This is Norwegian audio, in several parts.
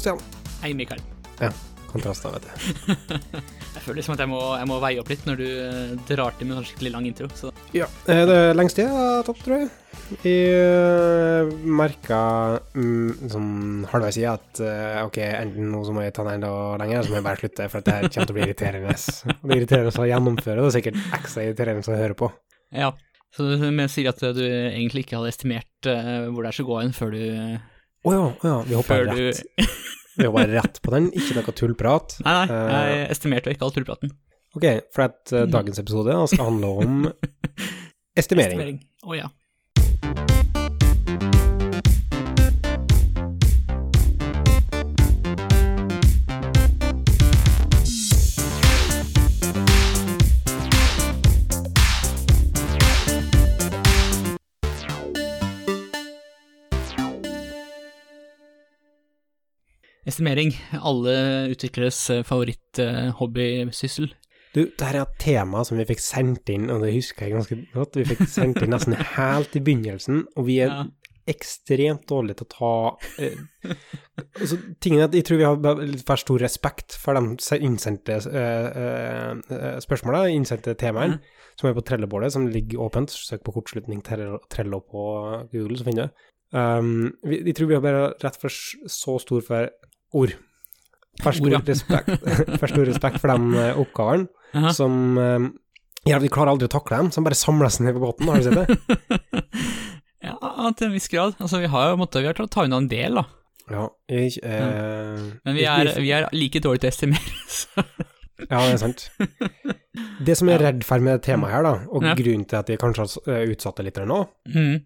Stian. Hei, Mikael. Ja. Kontraster, vet du. Jeg føler liksom at jeg må, jeg må veie opp litt når du eh, drar til med en skikkelig lang intro. Så Ja. eh, Det er lengst tid jeg har tatt, tror jeg. Jeg merka mm, sånn halvveis i at eh, OK, enten nå så må jeg ta den enda lenger, så må jeg bare slutte, for det her kommer til å bli irriterende. Og det er irriterende å gjennomføre, det er sikkert ekstra irriterende å høre på. ja. Så du sier at du egentlig ikke hadde estimert eh, hvor det er så gå hen før du Å ja, å ja, vi hoppa Før du rett. Vi hoppa rett på den, ikke noe tullprat. Nei, nei, Eh, jeg estimerte ikke all tullpraten. OK, for at uh, dagens episode skal handle om estimering. Å ja. Estimering. Alle utvikleres eh, favoritt-hobbysyssel. Du, dette er et tema som vi fikk sendt inn, og det husker jeg ganske godt. Vi fikk sendt inn nesten helt i begynnelsen, og vi er Ja. ekstremt dårlige til å ta eh, altså, tingen er at Jeg tror vi har litt for stor respekt for de innsendte eh, eh, spørsmålene, innsendte temaene, som er på Trello-bordet, som ligger åpent. Søk på kortslutning Trello på Google, så finner du det. Um, vi, jeg tror vi har bare rett for så stor for ord. For stor, Ord, ja. respekt, for stor respekt for de oppgavene uh -huh. som eh, gjør at vi klarer aldri å takle dem, som bare samles ned på båten. Har du sett det? ja, til en viss grad. Altså, vi har jo måttet, vi har klart å ta unna en del, da. Ja, jeg, eh, Men vi er, vi er like dårlige til å estimere. Så. Ja, det er sant. Det som er redd for med temaet her, da, og Ja. grunnen til at vi kanskje har eh, utsatt det litt nå, Mm.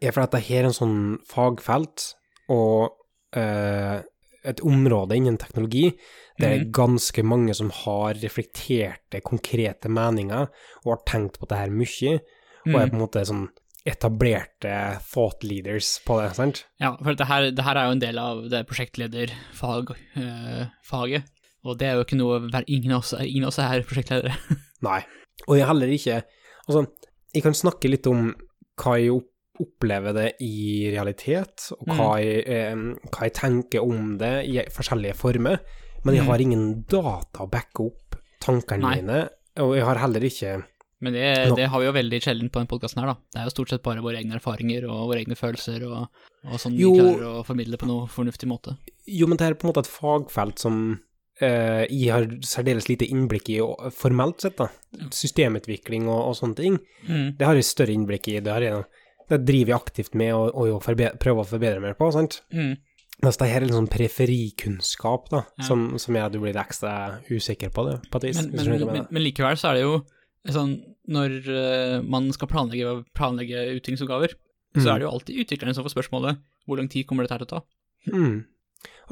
er for at det her er en sånn fagfelt og eh, et område innen teknologi det er Mhm. ganske mange som har reflekterte, konkrete meninger og har tenkt på det her mye, og er Mm. på en måte sånn etablerte thought leaders på det, sant? Ja, for det her, det her er jo en del av det prosjektlederfaget, og det er jo ikke noe Ingen av oss, ingen av oss er prosjektledere. Nei. Og jeg heller ikke Altså, jeg kan snakke litt om hva jeg opp- opplever det i realitet, og hva, jeg, eh, hva jeg tenker om det i forskjellige former, men jeg Mm. har ingen data å backe opp tankene Nei. mine, og jeg har heller ikke Men det, det har vi jo veldig sjelden på denne podkasten her, da. Det er jo stort sett bare våre egne erfaringer og våre egne følelser, og, og sånn vi Jo. klarer å formidle på noe fornuftig måte. Jo, men det er på en måte et fagfelt som eh, jeg har særdeles lite innblikk i formelt sett, da. Systemutvikling og, og sånne ting. Mm. Det har jeg større innblikk i. Det, har jeg, det driver jeg aktivt med og, og forbe- prøver å forbedre meg på, sant. Mm. Mens det her er litt sånn periferikunnskap, da, Ja. som, som gjør at du blir litt ekstra usikker på det, på et vis. Men, men, men, men likevel så er det jo sånn Når uh, man skal planlegge, planlegge utviklingsoppgaver, så Mm. er det jo alltid utviklerne som får spørsmålet hvor lang tid kommer dette her til å ta? Mm.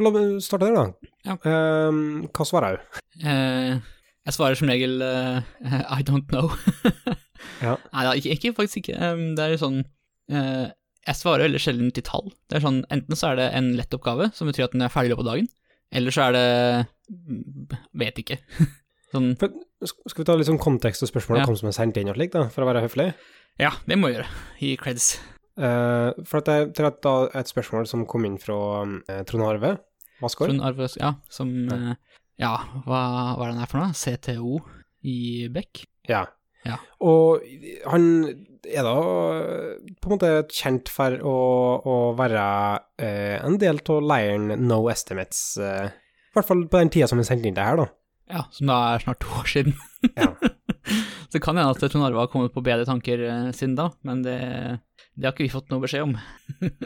La meg starte der, da. Ja. Uh, hva svarer du? Uh, jeg svarer som regel uh, I don't know. Ja. Nei da, ikke, ikke, faktisk ikke. Um, det er jo sånn eh, Jeg svarer veldig sjelden til tall. Det er sånn, Enten så er det en lett oppgave, som betyr at den er ferdig i løpet av dagen, eller så er det mm, Vet ikke. sånn For, skal vi ta litt sånn kontekst og spørsmål Ja. kom som er sendt inn og slikt, da, for å være høflig? Ja, det må jeg gjøre. Gi creds. Uh, for at det, er da et spørsmål som kom inn fra uh, Trond Arve Vassgård. Trond Arve, ja, som uh, Ja, hva, hva er den her for noe? CTO i Beck? Ja. Ja. Og han er da på en måte kjent for å, å være eh, en del av leiren No Estimates, eh, i hvert fall på den tida som vi sendte inn det her, da. Ja, som da er snart to år siden. Ja. Så det kan hende at Trond Arve har kommet på bedre tanker eh, siden da, men det, det har ikke vi fått noe beskjed om.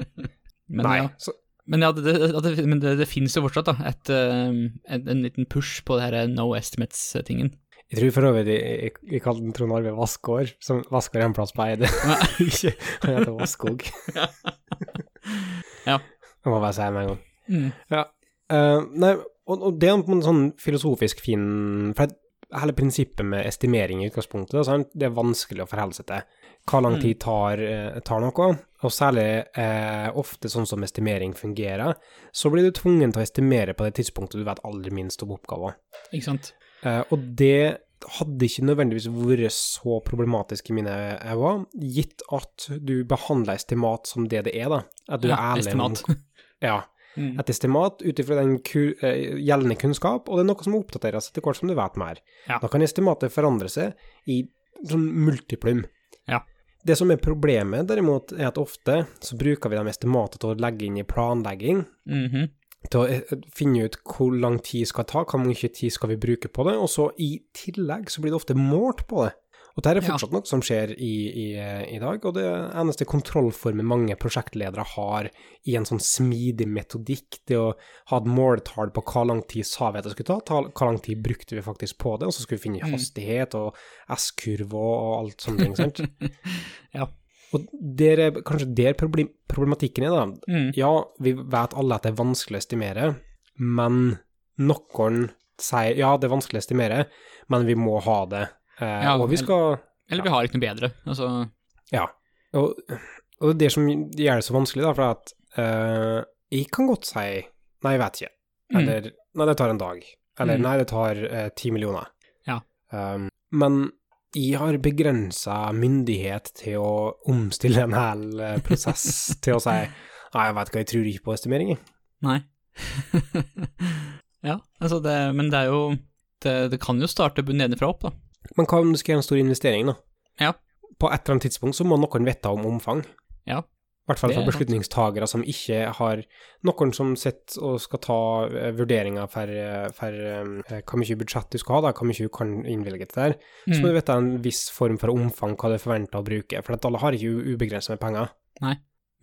men Nei. ja, Så, men, ja, det, det, det, men det, det finnes jo fortsatt da, et, eh, en, en liten push på det her no estimates-tingen. Jeg tror for øvrig vi, kalte den Trond Arve Vassgård, som Vassgård er en plass på Eide. Han heter Vasskog. Ja. Det må bare si med en gang. Mm. Eh, nei, og, og det er en sånn filosofisk fin For hele prinsippet med estimering i utgangspunktet, sant? det er vanskelig å forholde seg til. Hvor lang Mm. tid tar, eh, tar noe? Og særlig eh, ofte sånn som estimering fungerer, så blir du tvungen til å estimere på det tidspunktet du vet aller minst om oppgaven. Ikke sant? Eh, og det hadde ikke nødvendigvis vært så problematisk i mine øyne, gitt at du behandler estimat som det det er, da. At du Ja, er ærlig estimat. Ja. Mm. et estimat ut ifra den ku, eh, gjeldende kunnskap, og det er noe som må oppdateres etter hvert som du vet mer. Ja. Da kan estimatet forandre seg i sånn multiplum. Ja. Det som er problemet, derimot, er at ofte så bruker vi de estimatene til å legge inn i planlegging, Mhm. Til å finne ut hvor lang tid skal ta, hvor mye tid skal vi bruke på det, og så i tillegg så blir det ofte målt på det. Og dette er Ja. fortsatt noe som skjer i, i, i dag, og det eneste kontrollformen mange prosjektledere har i en sånn smidig metodikk, det å ha et måltall på hvor lang tid sa vi at det skulle ta, ta hvor lang tid brukte vi faktisk på det, og så skulle vi finne Mm. hastighet og S-kurve og alt sånne ting, sant? Ja. Og der er kanskje der problem, problematikken er, da. Mm. Ja, vi vet alle at det er vanskelig å estimere, men noen sier ja, det er vanskelig å estimere, men vi må ha det. Eh, Ja, og vi skal Eller vi har ikke noe bedre. Altså, Ja. Og, og det er det som gjør det så vanskelig, da, for at eh, jeg kan godt si nei, jeg vet ikke, mm. eller nei, det tar en dag, eller Mm. nei, det tar eh, ti millioner. Ja. Um, men jeg har begrensa myndighet til å omstille en hel eh, prosess til å si nei, jeg vet hva, jeg tror ikke på estimering, jeg. Nei. ja, altså det Men det er jo Det, det kan jo starte nedenfra opp, da. Men hva om du skal gjøre en stor investering, da? Ja. På et eller annet tidspunkt så må noen vite om omfang. Ja. I hvert fall for er beslutningstagere som ikke har Noen som sitter og skal ta eh, vurderinger for, eh, for eh, hvor mye budsjett du skal ha, da, hvor mye du kan innvilge til der. Så må Mm. du vite en viss form for omfang, hva du forventer å bruke. For alle har ikke ubegrenset med penger. Nei,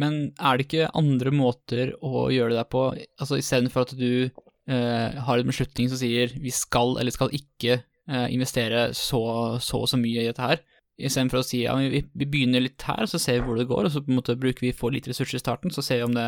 Men er det ikke andre måter å gjøre det der på? Altså istedenfor at du eh, har en beslutning som sier vi skal eller skal ikke eh, investere så, så og så mye i dette her, istedenfor å si ja, vi, vi begynner litt her, så ser vi hvor det går, og så på en måte bruker vi for litt ressurser i starten, så ser vi om det,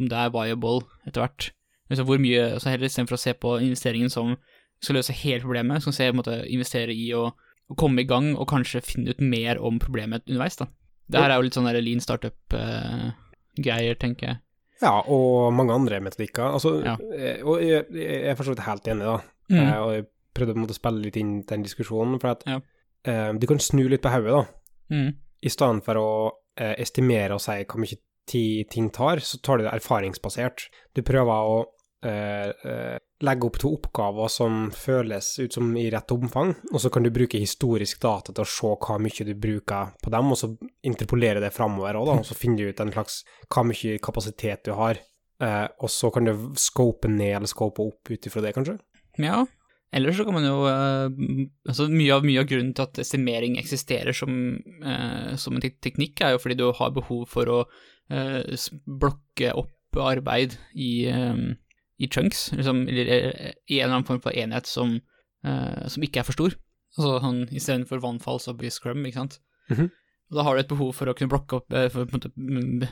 om det er viable etter hvert. Altså hvor mye, så heller istedenfor å se på investeringen som skal løse hele problemet, så skal se på en måte investere i å, å komme i gang og kanskje finne ut mer om problemet underveis, da. Det her er jo litt sånn der lean startup-greier, tenker jeg. Ja, og mange andre metodikker. Altså, Ja. eh, og jeg, jeg er for så vidt helt enig, da. Eh, og jeg prøvde å spille litt inn den diskusjonen, for at Ja. Eh, du kan snu litt på hodet, da. Mm. I stedet for å eh, estimere og si hvor mye tid ting tar, så tar du det erfaringsbasert. Du prøver å eh, eh, legge opp to oppgaver som føles ut som i rett omfang, og så kan du bruke historisk data til å se hva mye du bruker på dem, og så interpolere det framover òg, og så finner du ut en slags hva mye kapasitet du har. Eh, og så kan du scope ned eller scope opp ut ifra det, kanskje? Ja, ellers så kan man jo eh, altså mye av, mye av grunnen til at estimering eksisterer som, eh, som en tek- teknikk, er jo fordi du har behov for å eh, blokke opp arbeid i, i chunks, liksom, eller i en eller annen form for enhet som, som ikke er for stor. Altså sånn istedenfor vannfall, så blir scrum, ikke sant. Mm -hmm. Da har du et behov for å kunne blokke opp, for å mm,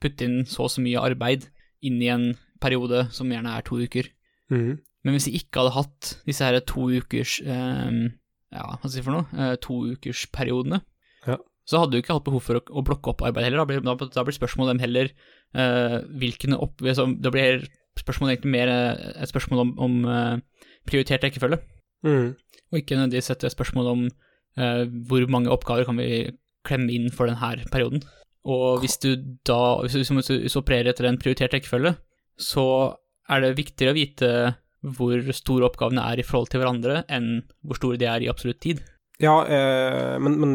putte inn så og så mye arbeid inn i en periode som gjerne er to uker. Mhm. Men hvis jeg ikke hadde hatt disse her to ukers eh, Ja, hva skal jeg si for noe? Eh, to ukers periodene, Ja. så hadde du ikke hatt behov for å, å blokke opp arbeid heller. Da blir, da, da blir spørsmålet dem heller eh, hvilken opp... altså, Da blir spørsmålet egentlig mer eh, et spørsmål om, om eh, prioritert rekkefølge, mm. og ikke nødvendigvis et spørsmål om eh, hvor mange oppgaver kan vi klemme inn for denne perioden. Og hvis du da hvis du, hvis du, hvis du opererer etter en prioritert rekkefølge, så er det viktigere å vite hvor store oppgavene er i forhold til hverandre, enn hvor store de er i absolutt tid. Ja, eh, men, men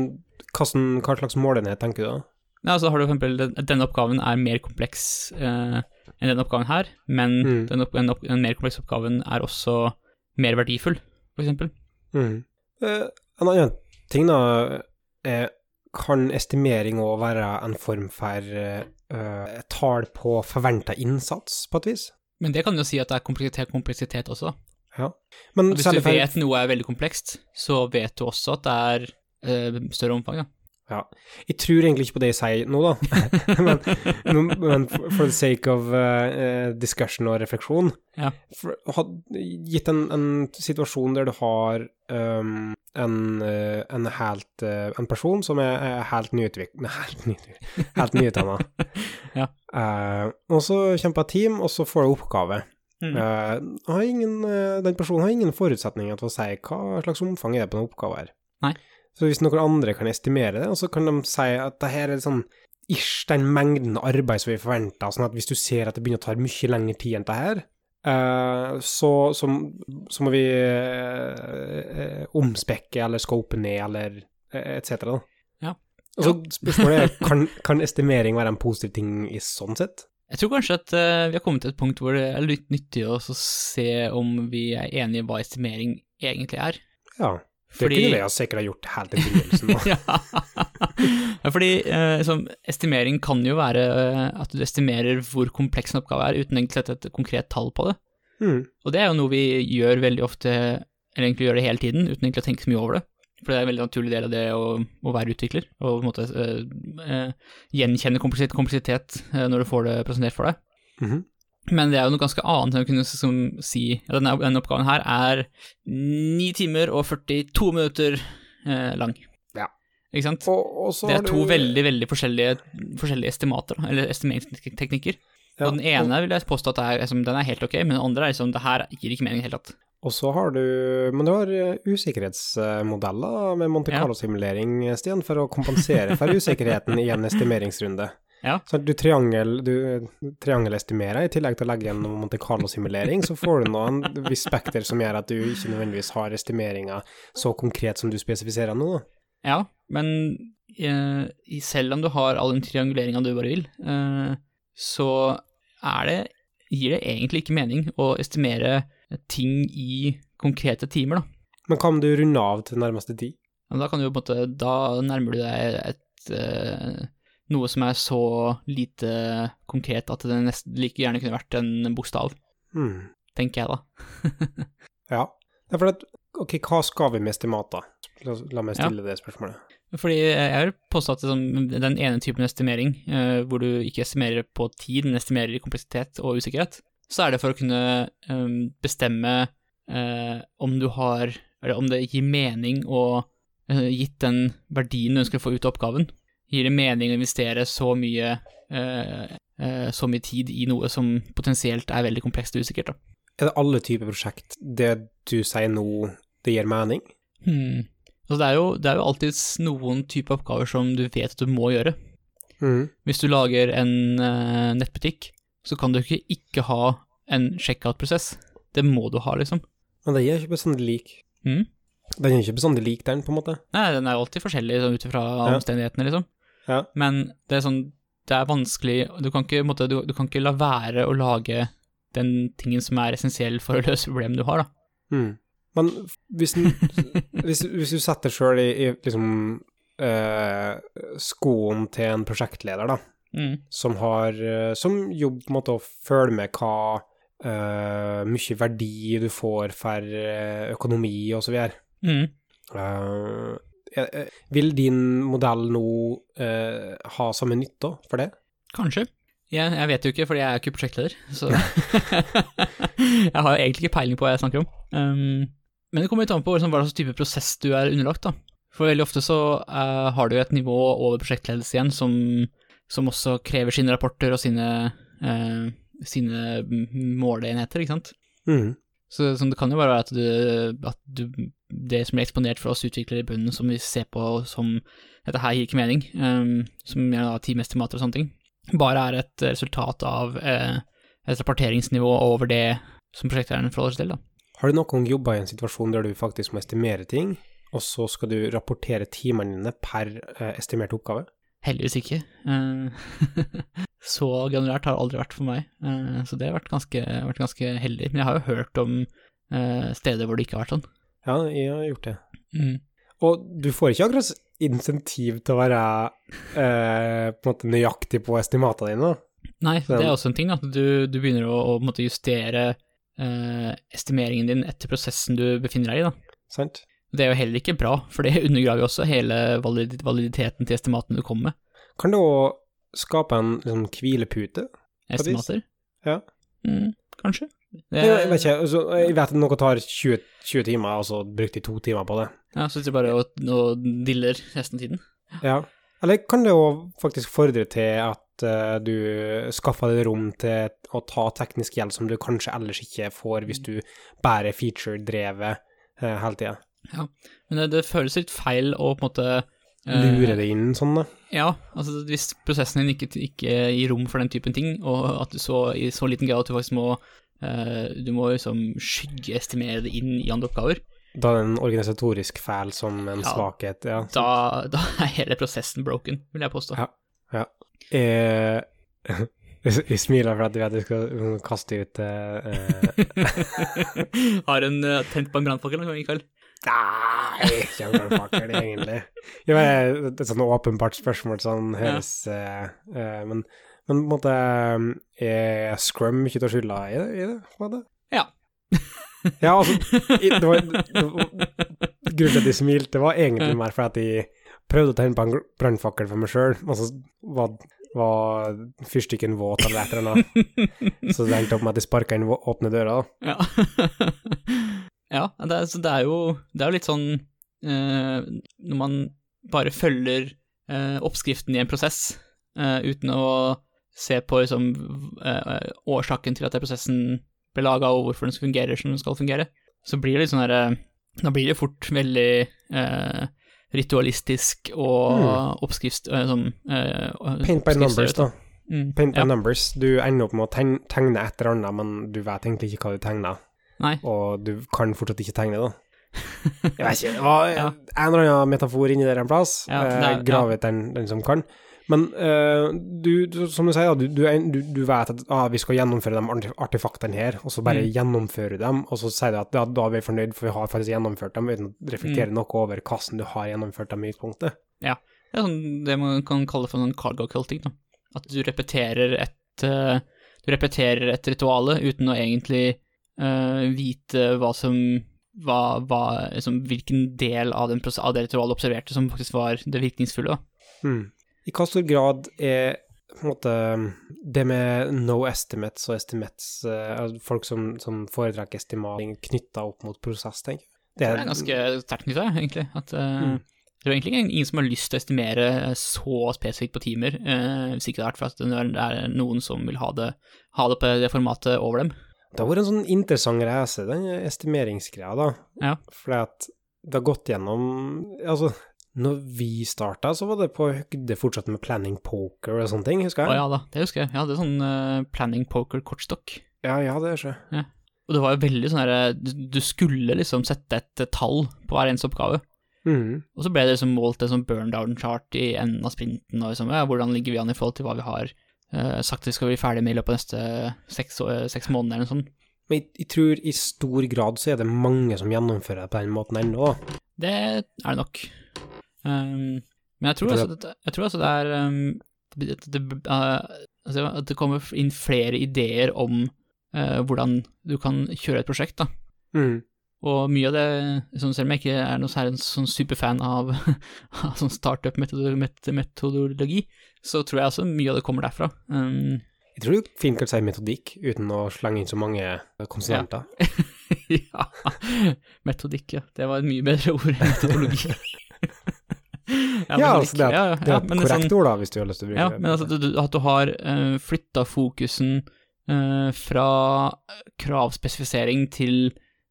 hva, sånn- hva slags målenhet tenker du da? Ja, så har du for eksempel den- denne oppgaven er mer kompleks eh, enn denne oppgaven her, men Mm. den, opp, den, opp, den mer komplekse oppgaven er også mer verdifull, for eksempel. Mhm. Eh, en annen ting da, er, kan estimering også være en form for eh, eh, tall på forventet innsats, på et vis? Men det kan jo si at det er kompleksitet, kompleksitet også. Ja. Men Hvis du vet noe er veldig komplekst, så vet du også at det er eh, større omfang, ja. Jeg tror egentlig ikke på det jeg sier nå, da. men, men- for, the sake of uh, discussion og refleksjon Ja. for, Gitt en, en situasjon der du har um, en, eh, en helt En person som er, er helt nyutviklet Helt, nyutviklet, helt nyutdanna. Eh, og så kjemper jeg team, og så får du oppgave. Mm. Uh, har ingen, uh, den personen har ingen forutsetninger til å si hva slags omfang er det på en oppgave her. Nei. Så hvis noen andre kan estimere det, og så kan de si at det her er sånn ish den mengden arbeid som vi forventer, sånn at hvis du ser at det begynner å ta mye lengre tid enn det her, så, så, så, må vi omspekke eller scope ned eller etc. Ja. Altså, spørsmålet er, kan, kan estimering være en positiv ting i sånn sett? Jeg tror kanskje at uh, vi har kommet til et punkt hvor det er litt nyttig å se om vi er enige i hva estimering egentlig er. Ja. Det Fordi- kunne vi sikkert ha gjort helt til begynnelsen. ja, fordi uh, liksom, estimering kan jo være eh, at du estimerer hvor kompleks en oppgave er, uten egentlig et konkret tall på det. Mm. Og det er jo noe vi gjør veldig ofte, eller egentlig gjør det hele tiden, uten egentlig å tenke så mye over det. For det er en veldig naturlig del av det å, å være utvikler, og på en måte eh, gjenkjenne kompleksitet, kompleksitet eh, når du får det presentert for deg. Mhm. Men det er jo noe ganske annet enn å kunne som, si at denne, denne oppgaven her er 9 timer og 42 minutter lang. Ja. Ikke sant? Og, og Det er to du- veldig, veldig forskjellige, forskjellige estimater, eller estimeringsteknikker. Ja, og den ene vil jeg påstå at er, liksom, den er helt ok, men den andre er liksom, det her gir ikke mening i det hele tatt. Og så har du Men du har eh, usikkerhetsmodeller med Monte Carlo-simulering, Stian, for å kompensere for usikkerheten i en estimeringsrunde. Ja. Så du, triangel, du triangelestimerer, i tillegg til å legge igjen noe Monte Carlo-simulering, så får du nå en viss spekter som gjør at du ikke nødvendigvis har estimeringer så konkret som du spesifiserer nå. Ja, men eh, selv om du har all den trianguleringa du bare vil, eh, så er det gir det egentlig ikke mening å estimere ting i konkrete timer, da. Men hva om du runder av til nærmeste tid? Da kan du på en måte Da nærmer du deg et uh, noe som er så lite konkret at det nesten like gjerne kunne vært en bokstav, Mm. tenker jeg da. Ja. Det er fordi at, ok, hva skal vi med estimater? La, la meg Ja. stille det spørsmålet. Fordi jeg vil påstå at den ene typen estimering, eh, hvor du ikke estimerer på tid, men estimerer i kompleksitet og usikkerhet, så er det for å kunne um, bestemme uh, om du har Eller om det gir mening å uh, Gitt den verdien du ønsker å få ut av oppgaven, gir det mening å investere så mye uh, så mye tid i noe som potensielt er veldig komplekst og usikkert, da. Er det alle typer prosjekt det du sier nå, det gir mening? Hmm. Altså det, er jo, det er jo alltid noen typer oppgaver som du vet at du må gjøre. Mm. Hvis du lager en uh, nettbutikk, så kan du ikke ikke ha en checkout-prosess. Det må du ha, liksom. Men det er ikke bestandig lik. Mm? Den er ikke bestandig lik, den, på en måte. Nei, den er alltid forskjellig sånn, ut ifra Ja. omstendighetene, liksom. Ja. Men det er sånn Det er vanskelig Du kan ikke, måte, du, du kan ikke la være å lage den tingen som er essensiell for å løse problemet du har, da. Mm. Men hvis, den, hvis, hvis du setter sjøl i, i liksom eh, skoen til en prosjektleder, da, Mm. som har eh, Som jobber på en måte å følge med hva uh, mye verdi du får for eh, økonomi og så videre. Mm. Eh, vil din modell nå uh, ha samme nytte for det? Kanskje. Jeg, jeg vet jo ikke, fordi jeg er ikke prosjektleder, så Jeg har jo egentlig ikke peiling på hva jeg snakker om. Um, men det kommer litt an på liksom, hva slags type prosess du er underlagt, da. For veldig ofte så uh, har du et nivå over prosjektledelse igjen som, som også krever sine rapporter og sine, eh, sine måleenheter, ikke sant. Mm. Så så, det kan jo bare være at, du, at du, det som blir eksponert for oss utviklere i bunnen, som vi ser på som dette her gir ikke mening, um, som gjør da teamestimater og sånne ting, bare er et resultat av eh, et rapporteringsnivå over det som prosjekteieren forholder seg til. Da. Har du noen gang jobba i en situasjon der du faktisk må estimere ting, og så skal du rapportere timene dine per eh, estimert oppgave? Heldigvis ikke. Eh, så granulært har det aldri vært for meg, eh, så det har vært ganske, vært ganske heldig. Men jeg har jo hørt om eh, steder hvor det ikke har vært sånn. Ja, jeg har gjort det. Mm. Og du får ikke akkurat insentiv til å være eh, på en måte nøyaktig på estimatene dine. Nei, det er også en ting, at du, du begynner å, å måte justere eh, estimeringen din etter prosessen du befinner deg i. Da. Sant? Det er jo heller ikke bra, for det undergraver jo også hele valid validiteten til estimatene du kommer med. Kan det òg skape en liksom, hvilepute? Estimater. Ja. Mm, kanskje. Det, Jeg, vet ikke, altså, jeg vet at noe tar 20, 20 timer, og så brukte de to timer på det. Ja, så sitter bare og, og diller resten av tiden. Ja. Eller kan det òg faktisk fordre til at uh, du skaffer deg rom til å ta teknisk hjelp som du kanskje ellers ikke får hvis du bare er feature-drevet uh, hele tida? Men det, det føles litt feil å på en måte lure det inn sånn, da. Ja, altså hvis prosessen din ikke, ikke gir rom for den typen ting, og at du så i så liten grad at du faktisk må eh, Du må liksom skyggeestimere det inn i andre oppgaver, Da er det en organisatorisk fæl som en Ja. svakhet, ja. da, da er hele prosessen broken, vil jeg påstå. Ja. Eh, vi smiler for at vi vet vi skal kaste ut eh, eh, Har en uh, tent på en brannfakkel, Mikael? Nei, ikke en brannfakkel, egentlig. Jo, er et sånn åpenbart spørsmål sånn høres eh, uh, Men men på en måte eh, Er Scrum ikke til å skylde i det? I det? på en måte? Ja. Ja, altså i- det var, det var, Grunnen til at de smilte, var egentlig mer fordi at de prøvde å tenne på en brannfakkel for meg sjøl, og så var, var fyrstikken våt eller et eller annet. Så det endte opp med at de sparka inn åpne døra. da. Ja. ja, det er, så det er jo det er jo litt sånn eh, Når man bare følger eh, oppskriften i en prosess eh, uten å se på liksom, eh, årsaken til at den prosessen ble laga, og hvorfor den skal fungere som den skal fungere, så blir det litt sånn derre Da blir det fort veldig eh, ritualistisk og Mm. oppskrift eh, sånn eh, Paint by numbers, da. Mm, Paint by ja. numbers. Du ender opp med å tegne et eller annet, men du vet egentlig ikke hva du tegner, Nei. og du kan fortsatt ikke tegne, da. Jeg vet ikke, det var Ja. en eller annen metafor inni der en plass. Ja, det eh, er- Grav ut den, den som kan. Men uh, du, du, som du sier, du, du, du, vet at ah, vi skal gjennomføre de artefaktene her, og så bare Mm. gjennomføre dem, og så sier du at ja, da er vi fornøyd, for vi har faktisk gjennomført dem, uten å reflektere Mm. noe over hvordan du har gjennomført dem i utgangspunktet. Det er sånn det man kan kalle for noen cargo culting, da. At du repeterer et uh, Du repeterer et rituale uten å egentlig eh, vite hva som hva, hva, liksom, hvilken del av, den, av det ritualet observerte som faktisk var det virkningsfulle. Mm. I hva stor grad er på en måte det med no estimates og estimates, altså folk som, som foretrekker estimating knytta opp mot prosess, tenker jeg. Det er ganske sterkt nytt, egentlig. At uh, Mm. det er egentlig ingen som har lyst til å estimere så spesifikt på timer, eh, hvis ikke det er for at det er noen som vil ha det, ha det på det formatet over dem. Det har vært en sånn interessant reise, den estimeringsgreia, da. Ja. Fordi at det har gått gjennom Altså, når vi starta, så var det på høyde fortsatt med planning poker og sånne ting, husker Å jeg. ja da, det husker jeg. Jeg hadde sånn uh, planning poker kortstokk. Ja, ja, det skjer. Ja. Og det var jo veldig sånn herre du, du skulle liksom sette et eh, tall på hver eneste oppgave. Mm. Og så ble det liksom målt en sånn burn down chart i enden av sprinten, og liksom, ja, hvordan ligger vi an i forhold til hva vi har sagt vi skal bli ferdig med i løpet av neste seks, år- seks måneder eller noe sånt. Men jeg, jeg tror i stor grad så er det mange som gjennomfører det på den måten ennå. Det er det nok. Um, men jeg tror, altså, det, jeg tror altså det er um, det, det, uh, altså at det kommer inn flere ideer om uh, hvordan du kan kjøre et prosjekt, da. Mm. Og mye av det, liksom, selv om jeg ikke er noe særlig sånn superfan av, av sånn startup-metodologi, så tror jeg altså mye av det kommer derfra. Um, Jeg tror du fint kan si metodikk uten å slenge inn så mange konsonanter. ja, metodikk, ja. Det var et mye bedre ord enn metodologi. Ja, altså det er, ja, ja, det er et korrekt sånn- ord, da, hvis du har lyst til å bruke Ja, det. men altså at du, at du har uh, flytta fokusen uh, fra kravspesifisering til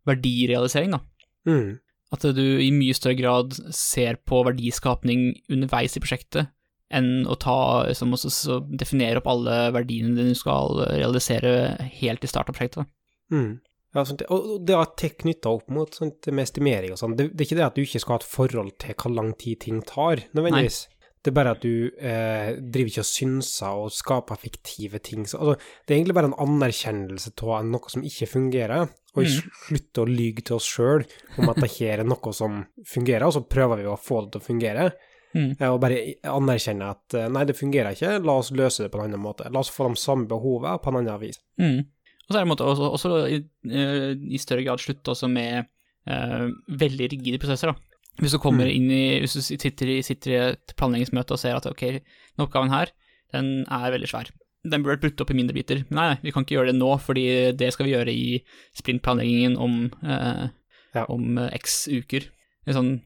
verdirealisering, da. Mm. At du i mye større grad ser på verdiskapning underveis i prosjektet, enn å ta, liksom, også, så definere opp alle verdiene du skal realisere helt i starten av prosjektet. Mm. Ja, sånt, og det å tech knytta opp mot sånt med estimering og sånn, det, det er ikke det at du ikke skal ha et forhold til hvor lang tid ting tar, nødvendigvis. Det er bare at du eh, driver ikke og synser og skaper fiktive ting. Så, altså, det er egentlig bare en anerkjennelse av noe som ikke fungerer, og Mm. slutte å lyge til oss sjøl om at det her er noe som fungerer, og så prøver vi å få det til å fungere. Mm. Eh, Og bare anerkjenne at eh, nei, det fungerer ikke, la oss løse det på en annen måte. La oss få de samme behovene på en annen vis. Mm. Og så er det en måte også, også i, eh, i større grad slutte også med uh, veldig rigide prosesser. da. Hvis du kommer Mm. inn i, hvis du sitter i, sitter i et planleggingsmøte og ser at ok, denne oppgaven her, den er veldig svær. Den burde vært brutt opp i mindre biter. Men nei, nei, vi kan ikke gjøre det nå, fordi det skal vi gjøre i sprintplanleggingen om, eh, Ja. om eh, x uker. Det er sånn,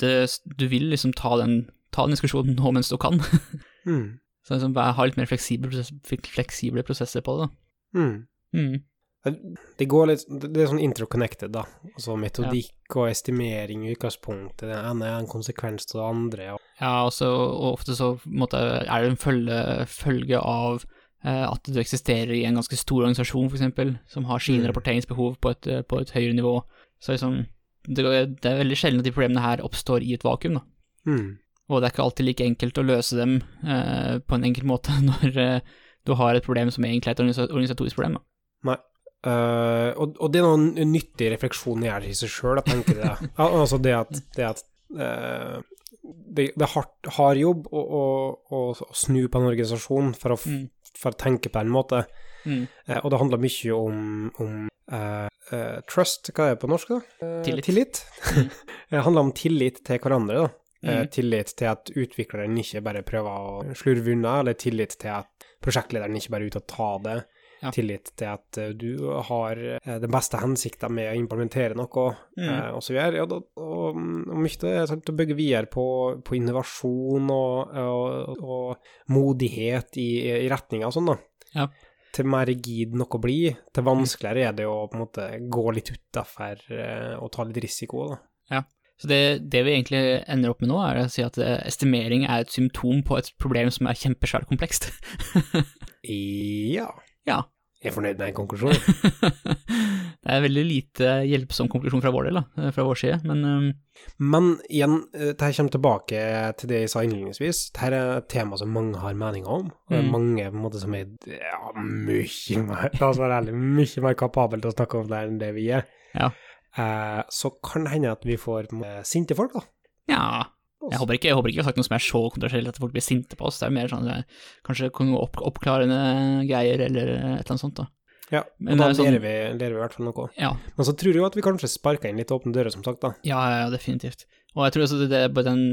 det, du vil liksom ta den, ta den diskusjonen nå mens du kan. Mm. Så liksom, bare ha litt mer fleksible, prosess, fleksible prosesser på det. da. Mm. Mm. Det går litt Det er sånn interconnected, da. Altså metodikk og estimering i utgangspunktet. Det ene er en konsekvens av det andre. Og... Ja, også, og ofte så måtte, er det en følge, følge av eh, at du eksisterer i en ganske stor organisasjon, f.eks., som har sine Mm. rapporteringsbehov på et, på et høyere nivå. Så liksom, det, det er veldig sjelden at de problemene her oppstår i et vakuum, da. Mm. Og det er ikke alltid like enkelt å løse dem eh, på en enkel måte når eh, du har et problem som egentlig er et organisatorisk problem. Da. Eh, og, og det er noen nyttige refleksjoner jeg har i seg sjøl, jeg tenker det. Altså det at, det at uh, det, det er hardt, hard jobb å, å, å, å snu på en organisasjon for å, Mm. for å tenke på en måte. Mm. Eh, og det handler mye om, om eh, trust, hva er det på norsk, da? Uh, Tillit. tillit. Mm. det handler om tillit til hverandre, da. Eh, Mm. tillit til at utvikleren ikke bare prøver å slurve unna, eller tillit til at prosjektlederen ikke bare er ute og tar det. Ja. Tillit til at du har den beste hensikten med å implementere noe, Mm. og så videre. Ja, da, og, og mye det er sant, å bygge videre på, på innovasjon og, og, og modighet i, i retninga og sånn, da. Ja. Til mer rigid noe blir, til vanskeligere er det å på en måte gå litt utafor eh, og ta litt risiko, da. Ja, Så det, det vi egentlig ender opp med nå, er å si at eh, estimering er et symptom på et problem som er kjempesvært komplekst. Ja. Ja. Jeg er fornøyd med en konklusjon. det er en veldig lite hjelpsom konklusjon fra vår del, da, fra vår side, men um, Men igjen, eh, dette kommer tilbake til det jeg sa innledningsvis. Dette er et tema som mange har meninger om. Og det er Mm. mange på en måte som er ja, mye mer La oss være ærlige, mye mer kapable til å snakke om det enn det vi er. Ja. Eh, så kan det hende at vi får sinte folk, da. ja. Jeg håper, ikke, jeg håper ikke vi har sagt noe som er så kontroversielt at folk blir sinte på oss. Det er mer sånn kanskje opp, oppklarende greier eller et eller annet sånt, da. Ja, Men og da det er sånn- lærer, vi, lærer vi i hvert fall noe. Ja, Men så tror jeg jo at vi kanskje sparka inn litt åpne dører, som sagt, da. ja, ja definitivt. Og jeg tror også det, det den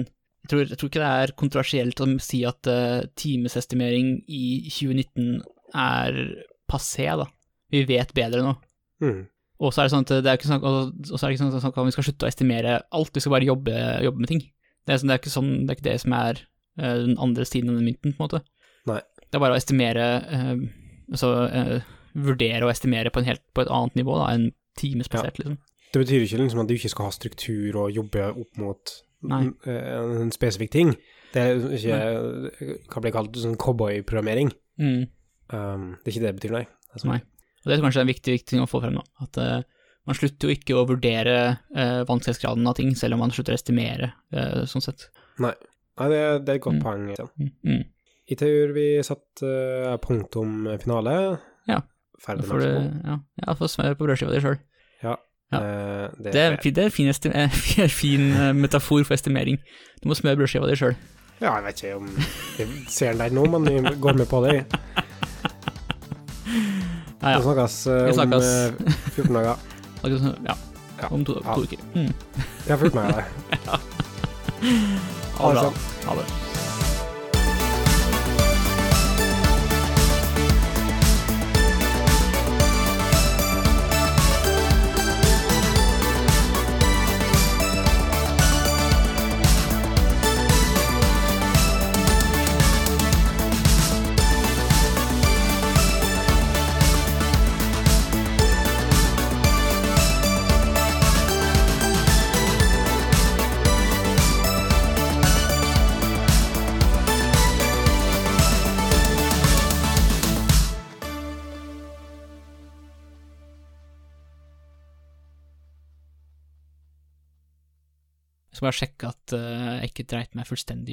jeg tror, jeg tror ikke det er kontroversielt å si at uh, timesestimering i 2019 er passé, da. Vi vet bedre nå. Mm. Og så er det sånn at det er ikke sånn, og og så er det ikke sånn at vi skal slutte å estimere alt, vi skal bare jobbe, jobbe med ting. Det er, sånn, det er ikke sånn, det er ikke det som er eh, den andre siden av den mynten, på en måte. Nei. Det er bare å estimere, eh, altså eh, vurdere og estimere på, en helt, på et annet nivå da, enn timespasert, liksom. Det betyr ikke liksom at du ikke skal ha struktur og jobbe opp mot Nei. en spesifikk ting. Det er ikke hva blir kalt sånn cowboyprogrammering. Mm. Um, det er ikke det det betyr, nei. Altså, Nei. Og det er kanskje en viktig, viktig ting å få frem, da. At eh, man slutter jo ikke å vurdere eh, vanskelighetsgraden av ting, selv om man slutter å estimere, eh, sånn sett. Nei, det, er- det er et godt Mm. poeng. Ja. Mm. Mm. Jeg tror vi satt uh, punktum finale. Ja. Ferdig med det- det. ja, ja, få smør på brødskiva di sjøl. Ja. ja. Uh, det, Det er, det er fin, eh, fin eh, metafor for estimering. Du må smøre brødskiva di sjøl. Ja, jeg vet ikke om jeg ser den der nå, men vi går med på det. Ja, Vi ja. snakkes Vi om snakkes. eh, 14 dager. ja. Om to, to uker. Mm. Ja, 14 dager. Ha det bra. sånn. Ha det. Skal bare sjekke at eh, jeg ikke dreit meg fullstendig ut.